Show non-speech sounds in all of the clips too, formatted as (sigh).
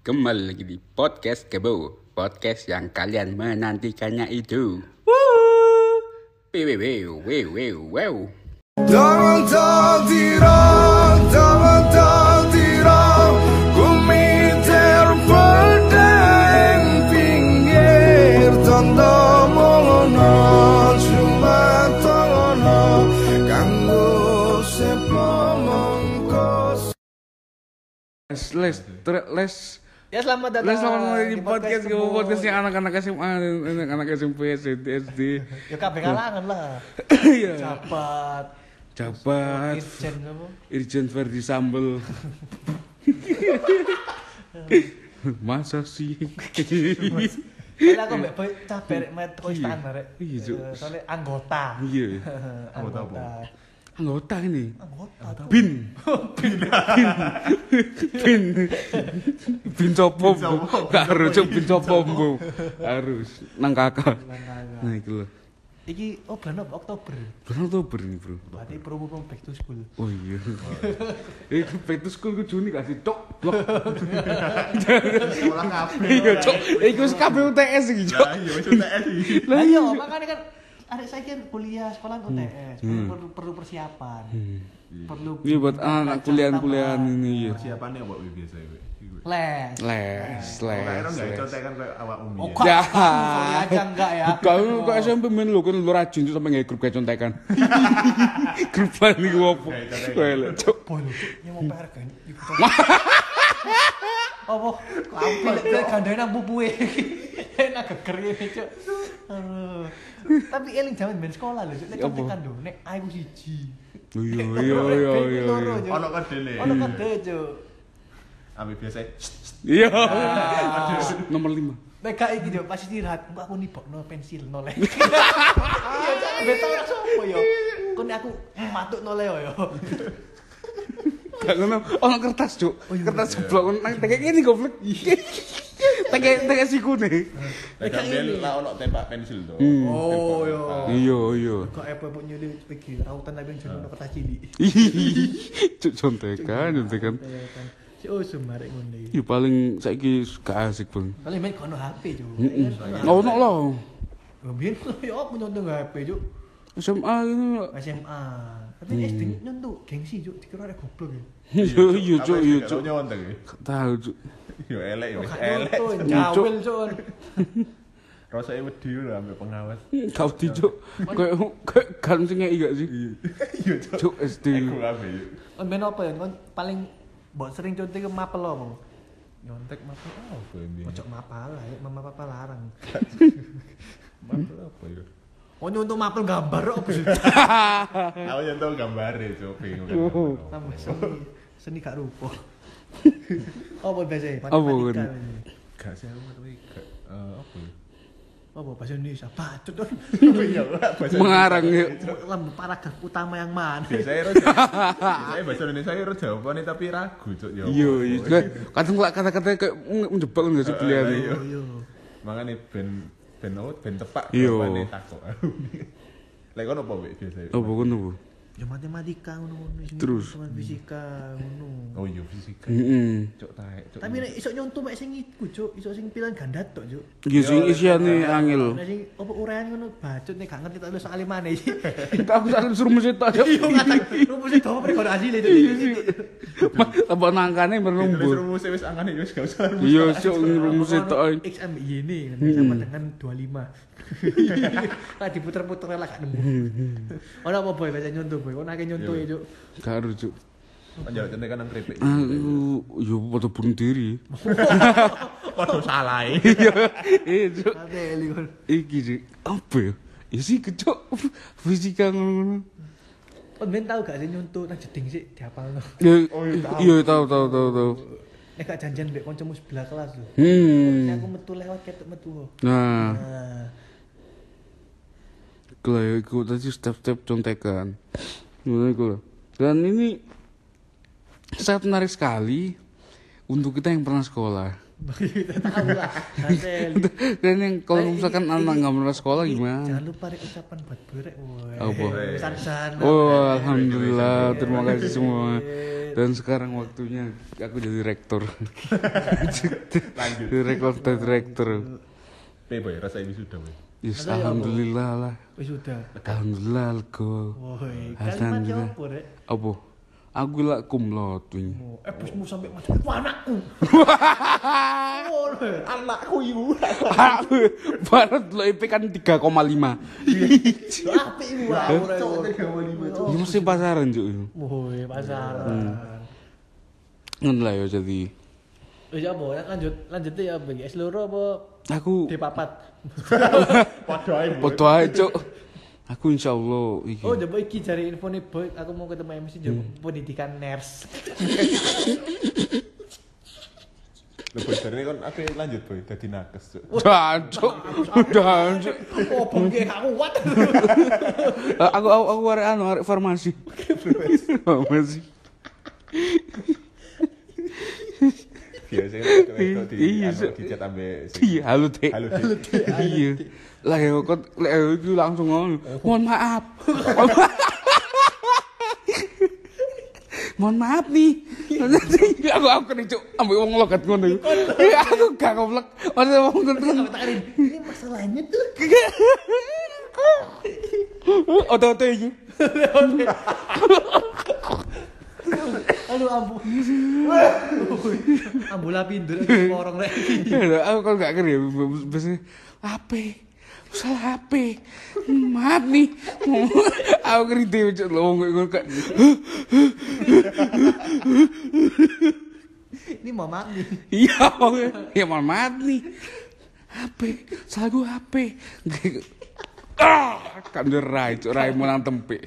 Kembali lagi di podcast Kebo Podcast yang kalian menantikannya itu. Wew, pinggir Cuma Kanggo Les, les, Ya selamat datang les selamat datang di podcast gue Kebun. podcast yang anak-anak SMA, anak-anak SMP, SD, SD. Ya kabeh kalangan lah. Iya. Jabat, Jabat, Irjen apa? Irjen Verdi Sambel. Masa sih? Soalnya aku mbak boy caber met kok istana rek. Iya, Cuk. Eh, Soalnya anggota. Iya, (laughs) Anggota. Anggota ini. Anggota. (laughs) Bin. Bin. Bin. Bin copo. Bu. Gak harus bin copo, Bu. Harus nang kakak. Nah, itu loh. Iki oh bulan? Oktober. Bulan Oktober nih, Bro. Berarti promo promo back to school. Oh iya. (laughs) Eh, back to school ku Juni gak sih, Cok? Sekolah kabeh. Iya, Cok. Iku wis kabeh UTS iki, Cok. Lah iya wis UTS iki. Lah iya, makanya kan adik saya kan kuliah sekolah UTS, perlu, perlu, perlu persiapan. Perlu Iya buat anak kuliahan-kuliahan tambahan. ini ya. Persiapannya apa wi biasa. Les. Les, les. Kira enggak les. contekan kayak awak umi. Oh, ya. kok Ya. sorry aja enggak ya. Kau kok SMP main lu kan lu rajin tuh sampai nggak grup kayak contekan. (laughs) grup paling gue apa? Kayak Cok. Lu ini mau PR kan. (laughs) Apa? Lek gandane nang pupuke. Enak geger ini, Cuk. Tapi eling jaman ben sekolah lho. Nek Apa? contekan lho, nek aku siji. Oh, Iya, iya, iya, iya, iya. Ono kedele. Ono kede, Cuk. Ambil biasa. Iya. Nomor lima. Nek gak iki Cuk, pas istirahat, mbak aku nibokno pensil noleh. (laughs) Iya. Beto ora sopo yo. Kon aku matuk noleh yo. Gak ngono. Ono kertas, Cuk. Kertas jeblok nang tekek ngene goblok. Tekek tekek sikune. Lek ambil lah ono tempat pensil to. Oh, yo. Iya, iya. Kok epo-epo nyuli iki rautan tapi jeneng kertas cilik. (laughs) Cuk contekan, contekan. Si usum arek ngono iki. Ya paling saiki gak asik, Bang. Kali main kono HP, Cuk. Heeh. Ono lah. Biyen yo aku nyontoh HP, Cuk. SMA ini. SMA. Tapi SD nyontoh gengsi, Cuk. Dikira arek goblok ya. (laughs) Iya, iya, Cuk, iya, Cuk. Nyontek. Gak tahu, Cuk. Yo elek yo wis gak elek. nyontoh, Cuk. (laughs) Rasane wedi lho ambek pengawas. Kau di Cuk. Kayak kayak kan sing ngeki gak sih? Iya, (laughs) Cuk. Cuk SD. Ya? Kon ben apa ya? Kon paling mbok sering contoh ke mapel apa? Nyontek apa apa ini? Ojo mapal lah, ya mama papa larang. (laughs) Mapel apa ya? Oh nyontoh mapel gambar apa sih? Aku nyentuh gambare, Cuk. Bingung. Oh. Tambah seni, seni gak rupa. Apa biasa? Apa, ini. Gak sih aku tapi gak apa ya? Apa bahasa Indonesia? Bacot dong. Iya, bahasa Mengarang ya. Lampu paragraf utama yang mana? Biasanya ro Biasanya (laughs) bahasa Indonesia ro jawabannya tapi ragu, Cuk. Ya Iya, apa? iya. Kadang lah kata-kata kayak menjebak kan gak sih pilihan iya. Iya. Makanya ben ben ben tepak Iya. jawabannya takok. Lek kono apa wek biasa? Oh, bukan apa? Ya matematika sing Terus? teman fisika ngono. Oh iya fisika. Heeh. Cuk taek, cuk. Tapi nek iso nyontoh mek sing iku, Cuk. Iso sing pilihan ganda tok, Cuk. Iya sing isiane angel. Nek sing apa urean ngono bacot nek gak ngerti tak lu soal mana iki. Aku saling suruh mesit aja. Iya kadang rumus itu apa kok asli itu. Iya sih. Tambah nangkane berlumpur. rumus wis angane ya wis gak usah rumus. Iya, cuk rumus itu. X ambil ini kan sama dengan 25. (laughs) Lah diputer-puter lah gak nemu. Ora apa boy baca nyontoh boy. Kok nake nyontoh ya, Cuk. Karo cuk. Panjang centekan nang kripik. Aku yo padha bunuh diri. (laughs) Waduh salah. e. Iya cuk. Ate eli kon. Iki cuk. Apa ya? Ya sih kecok fisika ngono. Kon ben tau gak sih nyontoh nang jeding sik diapalno. Ya, iya tahu tahu tahu tahu. Nek gak janjian mbek kancamu sebelah kelas lho. Hmm. Aku metu lewat ketok metu. Nah, Nah, ya ikut tadi step-step contekan. Loh. Dan ini sangat menarik sekali untuk kita yang pernah sekolah. Tahu lah. (laughs) Hasil. Dan yang kalau misalkan anak nggak pernah sekolah gimana? Jangan lupa ucapan buat berek. woi. Apa? Oh, alhamdulillah, terima kasih semua. Dan sekarang waktunya aku jadi rektor. (laughs) Lanjut. Direktor dan direktor. Pe boy, rasa ini sudah boy. Yes, ya, alhamdulillah lah. Wis sudah. Alhamdulillah lego. Woi, kalimat apa rek? Apa? Aku lah kumlot wingi. Oh, Eh, busmu sampai macam anakku. (laughs) Oh. Anakku ibu. Barat lo IP kan 3,5. Lho, (laughs) apik iku. Cok, tiga puluh lima, Cok. Ini mesti pasaran cuk. Woi, pasaran. Ngono lah ya jadi. Wis apa? Lanjut, lanjut ya? Es loro apa Aku D4? Waduh (laughs) ae boy. foto aja cuk. Aku insyaallah iki. Oh, coba iki cari info nih boy. Aku mau ketemu MC Joko pendidikan nurse. (laughs) Lho boy, dari kan aku lanjut boy, dadi nakes cok. Jancuk. Jancuk. Oh, bengke gak kuat. Aku aku aku arek anu arek farmasi. Farmasi. Biasanya itu (laughs) di Iya, anu Cok. dicat ambe Iya, halo Dek. Halo Dek. Iya. Lah ya kok lek iki langsung ngono. Mohon maaf. Mohon maaf nih. aku aku nih cuk ambek wong logat ngono. Iya, aku gak goblok. Wong ngono. Takarin, ini masalahnya tuh. Oto-oto iki. Aduh ampun. (laughs) Ambula pindur porong rek. Ya, aku kalau gak kira biasanya HP salah HP maaf nih. (laughs) Aku ngerti cuk. Lo ngomong ngono kak (laughs) Ini mau mati. iya ya maaf nih. HP salah gue HP ah kan dia rai cuk rai mau nang tempe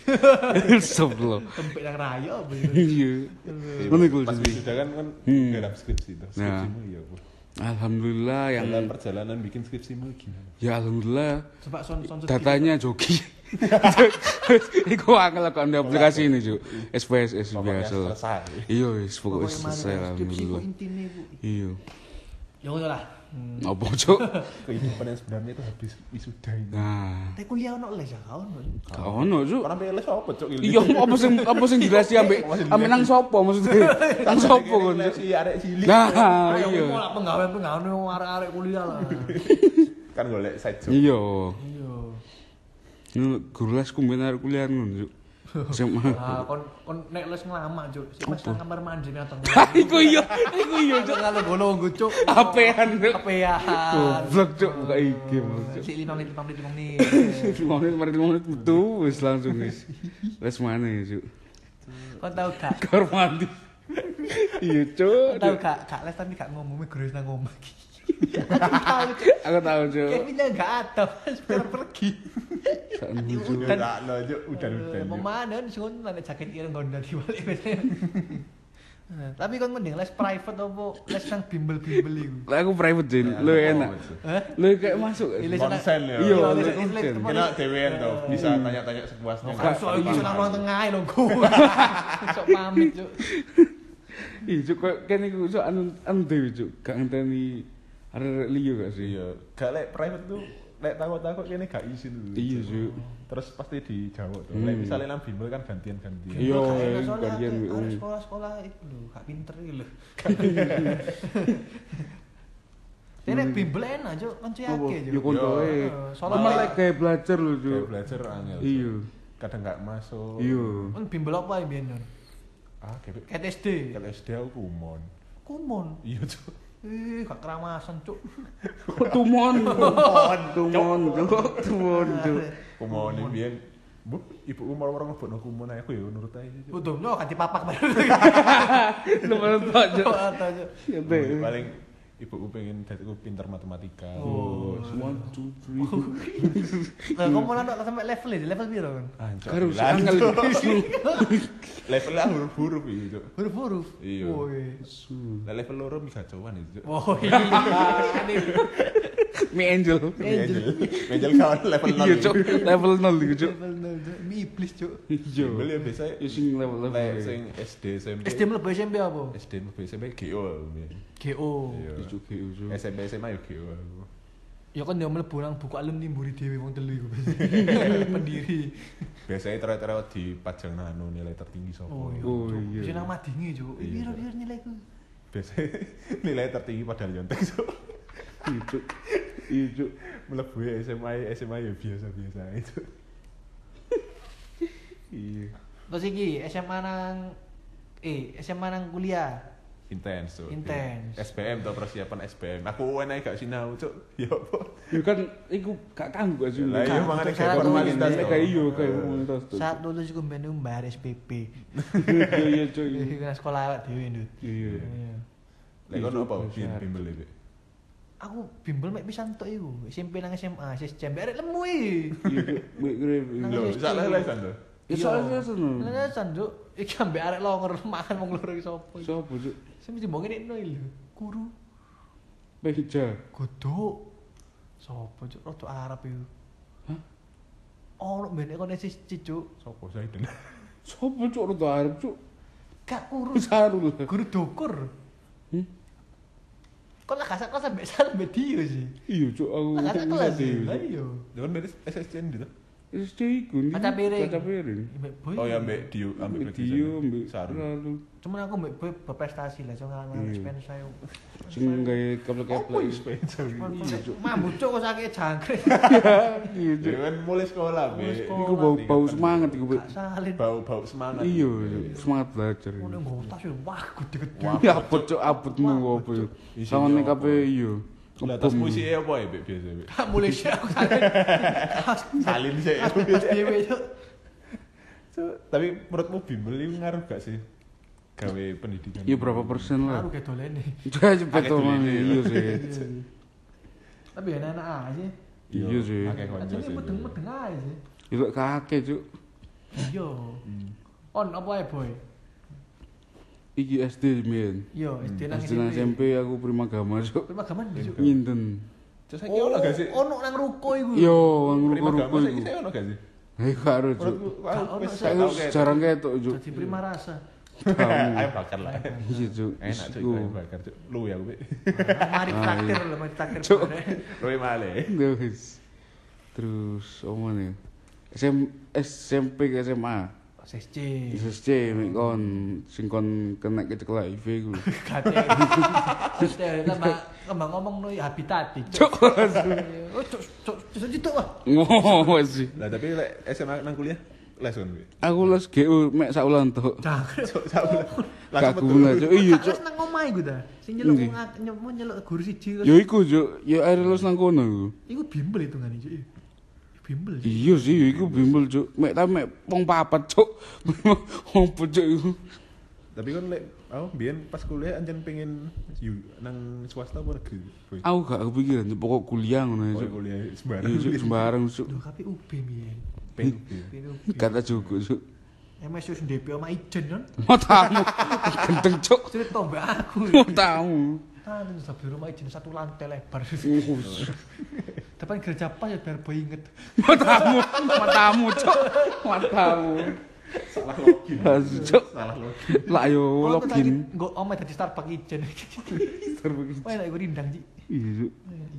sebelum (laughs) Tempek yang raya apa iya ngono iku sudah kan kan Hmm. garap skripsi itu. Nah. Skripsimu iya boy. alhamdulillah yang Dalam perjalanan bikin skripsimu gimana? ya alhamdulillah Coba son son datanya joki (laughs) Iku angel aku anda aplikasi ini cu SPSS Pokoknya biasa. Iya wis pokoknya selesai alhamdulillah. Iya Ya ngono lah. Hmm. Apa cuk (laughs) Kehidupan yang sebenarnya itu habis wisuda ini. Nah Tapi kuliah ono les ya kau ono. Gak ono cuk Orang PLS apa cok? Iya apa sing apa sing dirasi ambek ambek nang sopo maksudnya (laughs) Nang sopo kon cuk Si arek cilik. Nah Ayo iya mau lah penggawean-penggawean wong arek-arek kuliah lah. Kan golek side. Iya Iya. Ini guru les kumben arek kuliah ngono cuk SMA Ah, kon kon nek les ngelama, Cuk. Sik pas nang kamar mandi nang tengah. (laughs) Iku iya Iku iya cuk Jangan lu bolong Cuk. Apean cuk Apean. Goblok cuk buka IG cuk Si lima menit, lima menit, (laughs) lima menit. lima menit lima menit betul wis langsung wis les mana ya cuk Kon tahu gak? kamar mandi iya cuk tahu gak? Gak les tapi gak ngomong, guru nang ngomong. Aku tahu cuk. Kevinnya gak ada, sekarang pergi. Udah no udah udah. Eh, Pemana di sana ada jaket ireng gonda di balik (laughs) Tapi kon mending les private apa les nang bimbel-bimbel iku. lah aku private Jin Ya, lu aku enak. Mau, lu kayak masuk Konsen ya. Iya, Kena dewean tuh, bisa tanya-tanya sepuasnya. Kan soal iki nang ruang tengah lho go. (laughs) Sok pamit, Cuk. ih cuk kayak kene iku cuk anu anu dewe cuk. Gak ngenteni arek liyo gak sih Iya, gak lek private tuh lek takut-takut kene gak izin dulu. iya cuk Terus pasti dijawab tuh. Hmm. Lek misalnya nang bimbel kan gantian-gantian. Iya, enak, iya, soalnya ada- WU. ada sekolah-sekolah itu lho, gak pinter iki lho. (laughs) Ini bimbel enak, Cuk. Kan apa cuyake, ya Cuk. koncoe Iya, soalnya cuma lek- kayak belajar lu Kayak cuk belajar angel. Iya Kadang gak masuk. iya Kan bimbel apa ya? Don? Ah, kayak Kayak SD. kalau SD aku kumon. Kumon. Iya, Cuk. Ih, gak keramasan, Cuk. tumon (laughs) tumon tumon cuk tumon cuk Kumon ini biyen Bu, ibu umur orang ngebut kumon aja aku ya nurut aja. Udah, no kan dipapak baru. Atau, Cuk. Iya, Paling ibuku pengen dadiku pinter matematika. Oh, one, two, three. Lah, kamu nandok sampai level ya, level piro kan? Anjir. Karo si Lah, angel. (laughs) Levelnya huruf-huruf iya. Huruf-huruf. Iya. Lah level loro bisa cowan itu. Cuk. Oh iya. (laughs) Mi angel. Angel. Angel kawan level 0. Iya cuk, level 0 iku cuk. Level nol, Cuk. Mi iblis, Cuk. Iya. Bimbel ya biasa Ya sing level level. sing SD SMP. SD mlebu SMP apa? SD mlebu SMP GO. GO. Iya. GU cuk. SMP SMA yo aku. Ya kan dia mlebu nang buku alumni mburi dhewe wong telu iku. (laughs) Pendiri. Biasanya terakhir di pajang anu nilai tertinggi Oh sopo. iya. Oh, iya. Sing nang madingi, Cuk. Iya. Piro piro nilaiku? Biasanya (laughs) nilai tertinggi padahal nyontek so. Iya cuk. Iya cuk. Melebu ya SMA SMA ya biasa-biasa itu. Iya. Terus iki SMA nang eh SMA nang kuliah. Intens tuh. Intens. SBM tuh persiapan SBM. Aku enak gak sinau cuk. (laughs) Ya apa? Ya kan iku gak kanggo sih. Lah iya mangane kayak Formalitas kayak iya kayak formalitas tuh. Saat lulus iku mbene mbayar SPP. (laughs) Iya iya cuk. Iki kan sekolah awak dhewe, Ndut. Iya. Iya. Lek kono apa? Iya, syarat. bimbel iki. Aku bimbel mek pisan tok iku. SMP nang SMA, sis jam arek lemu iki. Iya Lho, SC. salah lah kan tuh. Ya soalnya sono. Lesan, Cuk. Iki ambek arek longer (laughs) makan wong loro iki sapa iki? Sopo cuk? Sing mesti mbok ngene lho. Guru Beja. godok. Sopo, Cuk? Rodok Arab iku. Hah? Ono mbene kon sis Cuk. Sopo Zaiden? Sopo (laughs) cuk rada arep cuk? Gak guru, Sarul. guru dokur. Hmm? Kok lah kasar kelas ambek salah mbek dia sih. Iya cuk aku. Lah kasar kelas. Lah Iya. iya. Jangan beres SSCN gitu. Iku. nih. Kaca piring. Kaca piring. Mbek boy. Oh ya ambek Dio, ambek Ambek Dio, ambek Saru. Cuman aku mbek boy berprestasi lah, soalnya nang Iya. expense saya. Sing gawe keplek-keplek. sepeda? Iya, Cuk. Mambu cuk kok sakit jangkrik. Iya. Ya kan mulai sekolah, sekolah. Iku bau bau semangat iku. Salin. Bau-bau semangat. Iya, semangat belajar. Ngono nggo tas yo wah gede-gede. Ya apot cuk. Isinya Sawane apa? kabeh iya. Lah tas puisi apa ya, biasa, Be? Gak mulai sih aku salin. Salin sih. Dhewe. Cuk, Tapi menurutmu bimbel itu ngaruh gak sih? Gawe pendidikan. Iya berapa persen lah? Akeh to duit Mang. ini, Iya ya. sih. Tapi ya enak aja. Iya sih. Akeh Ajane sih. medeng-medeng aja sih. Itu kakek cuk. Iya. On apa ya boy? Iki SD mien. Iya, SD nang SD nang SMP aku primagama cuk. Terima gaman cuk. Nyinten. Terus saiki ono gak sih? Ono nang ruko iku. Yo, ngruko-ruko gama saiki iku. saya ono gak sih? Eh karo cuk. Gak aku jarang ketok cuk. Jadi prima rasa. Ayo bakar lah. Iya cuk. Enak cuy, Iku. ayo bakar cuy. Lu ya gue. Mari Ah, traktir iya. lho, mari traktir. Cuk. Lu male. Terus nih? SM, SMP ke SMA. SSC. SSC kon sing kon kena kecekel HIV ku. (laughs) Kate. Kembang ngomong no habitat. Cuk. Oh, cuk, cuk, cuk, cuk, wah. Ngono sih. Lah tapi lek SMA nang kuliah les kan. Aku les GU mek sak wulan tok. Jangkrik. Gak guna cuk. Iya cuk. Nang omah iku ta. Sing nyeluk nyeluk guru siji. Ya iku cuk, ya air les nang kono iku. Iku bimbel hitungane cuk. Bimbel. Iya sih, iku bimbel cuk. Mek ta mek wong papat cuk. (laughs) Wong pojok iku. Tapi kan lek aku biyen pas kuliah anjen pengen nang swasta apa negeri. Aku gak kepikiran pokok kuliah ngono ya Oh, cuk. kuliah sembarang. Iya sembarang cuk. Duh, tapi UB miyen. Pengen. Kata juga cuk. MS wis DP sama Ijen kan. (laughs) Matamu. Gendeng cuk. Cerita mbak aku. Matamu. Ah, itu di rumah Ijen satu lantai lebar. Depan gereja pas ya biar boy inget. (laughs) Matamu, matamu cuk. Matamu. Salah login. Cuk. Salah login. Lah yo login. Enggak omah dari Starbucks Ijen. Wah, enak gue rindang Ji. Iya.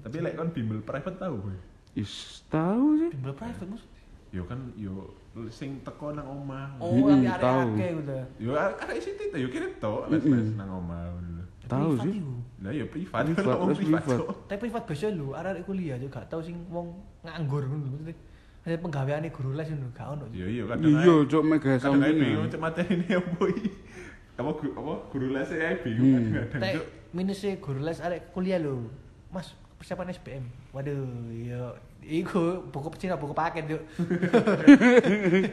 Tapi lek kon bimbel private tahu boy. Is tahu sih. Bimbel private mus. Yo kan yo sing teko nang omah. Oh, tapi tahu. area udah. Yo arek situ itu yo kirim to les-les nang omah. Tahu sih. Lah yo (laughs) privat, Privat, privat. privat. Cok. Tapi privat biasa lho, arek kuliah juga gak tau sing wong nganggur ngono. Maksudnya hanya penggaweane guru les ngono gak ono. Yo iya kadang Iya cuk mega kadang bingung sampingan. cek materi ini (laughs) apa iki. Apa guru apa guru les ae bingung Hmm. Tek cuk. minusnya guru les arek kuliah lho. Mas, persiapan SBM. Waduh, yo iku buku Cina buku paket yuk.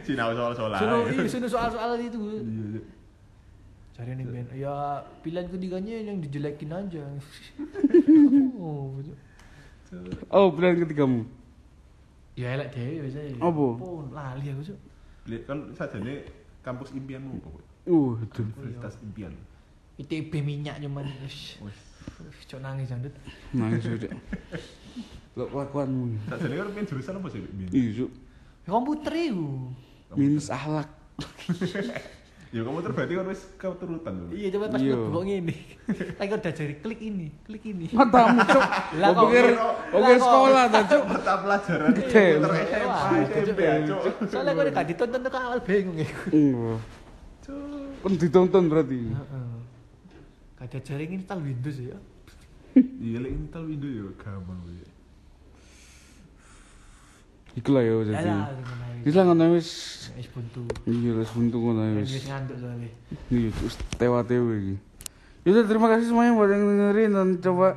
Sinau (laughs) soal-soal iya, suruh soal-soal itu. Cari nih Ben. Ya pilihan ketiganya yang dijelekin aja. (laughs) oh. Oh, pilihan ketigamu. Ya elek dhewe biasanya. Apa? Oh, lali aku, Cuk. Lihat kan sajane kampus impianmu? Boy? Uh, itu. Universitas impian. ITB minyak cuman. Cok nangis jandut. Nangis udah. Lo kelakuanmu. Sajane kan pengen jurusan apa sih? Iya, Cuk. Komputer iku. Minus akhlak. (laughs) Ya kamu terbati kan wis keturutan lho. Iya coba pas Iya. mlebu kok ngene. Lagi udah jari klik ini, klik ini. Matamu cuk. (laughs) Lah, Kok kok- pikir kok- sekolah ta cuk. Mata pelajaran Gede. SMP ya, Cuk. Soalnya gue gak ditonton tuh awal bingung ya. Enggak. Kan ditonton berarti. Heeh. Gak ada jaring install Windows ya. Iya, lek install Windows ya gampang kuwi. Iku lah ya jadi. Alah, ngono ae. Wis wis. Buntu. Iya, wis buntu ngono Wis wis. wis ngantuk soalnya. Iya, terus tewa-tewa iki. Yaudah terima kasih semuanya buat yang dengerin dan coba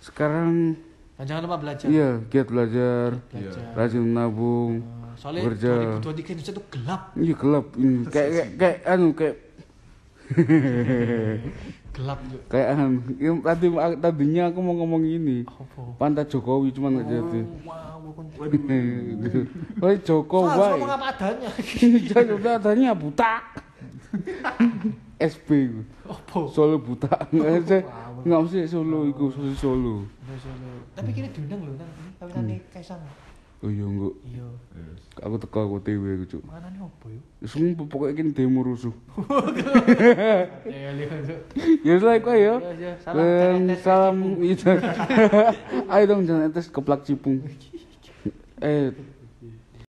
sekarang Dan jangan lupa belajar. iya giat belajar, Belajar. rajin menabung. Eh, Soalnya Bekerja. 2023 Indonesia tuh gelap, Iya gelap ini kayak kayak, kayak anu kayak (laughs) gelap juga. kayak anu yang tadi tadinya aku mau ngomong ini Apa? pantai Jokowi cuman nggak jadi. Oh, wow, bukan. Gitu. Wah Jokowi. Harus ngomong apa adanya. (laughs) Jadi adanya buta. (laughs) SP. Apa? Solo buta. (laughs) Nggak sih. Nggak mesti Solo iku Solo Solo. Tapi kini diundang loh nang ini kawinane Kaisang. Iya, Nguk. Iya. Aku teko aku TV iku, Cuk. Marane opo yo? Sumpah pokoke iki demo rusuh. (laughs) Ya lihat, Cuk. Ya wis lek yo. Salam eh, salam. (laughs) Ayo dong jangan tes keplak cipung. (laughs) Eh,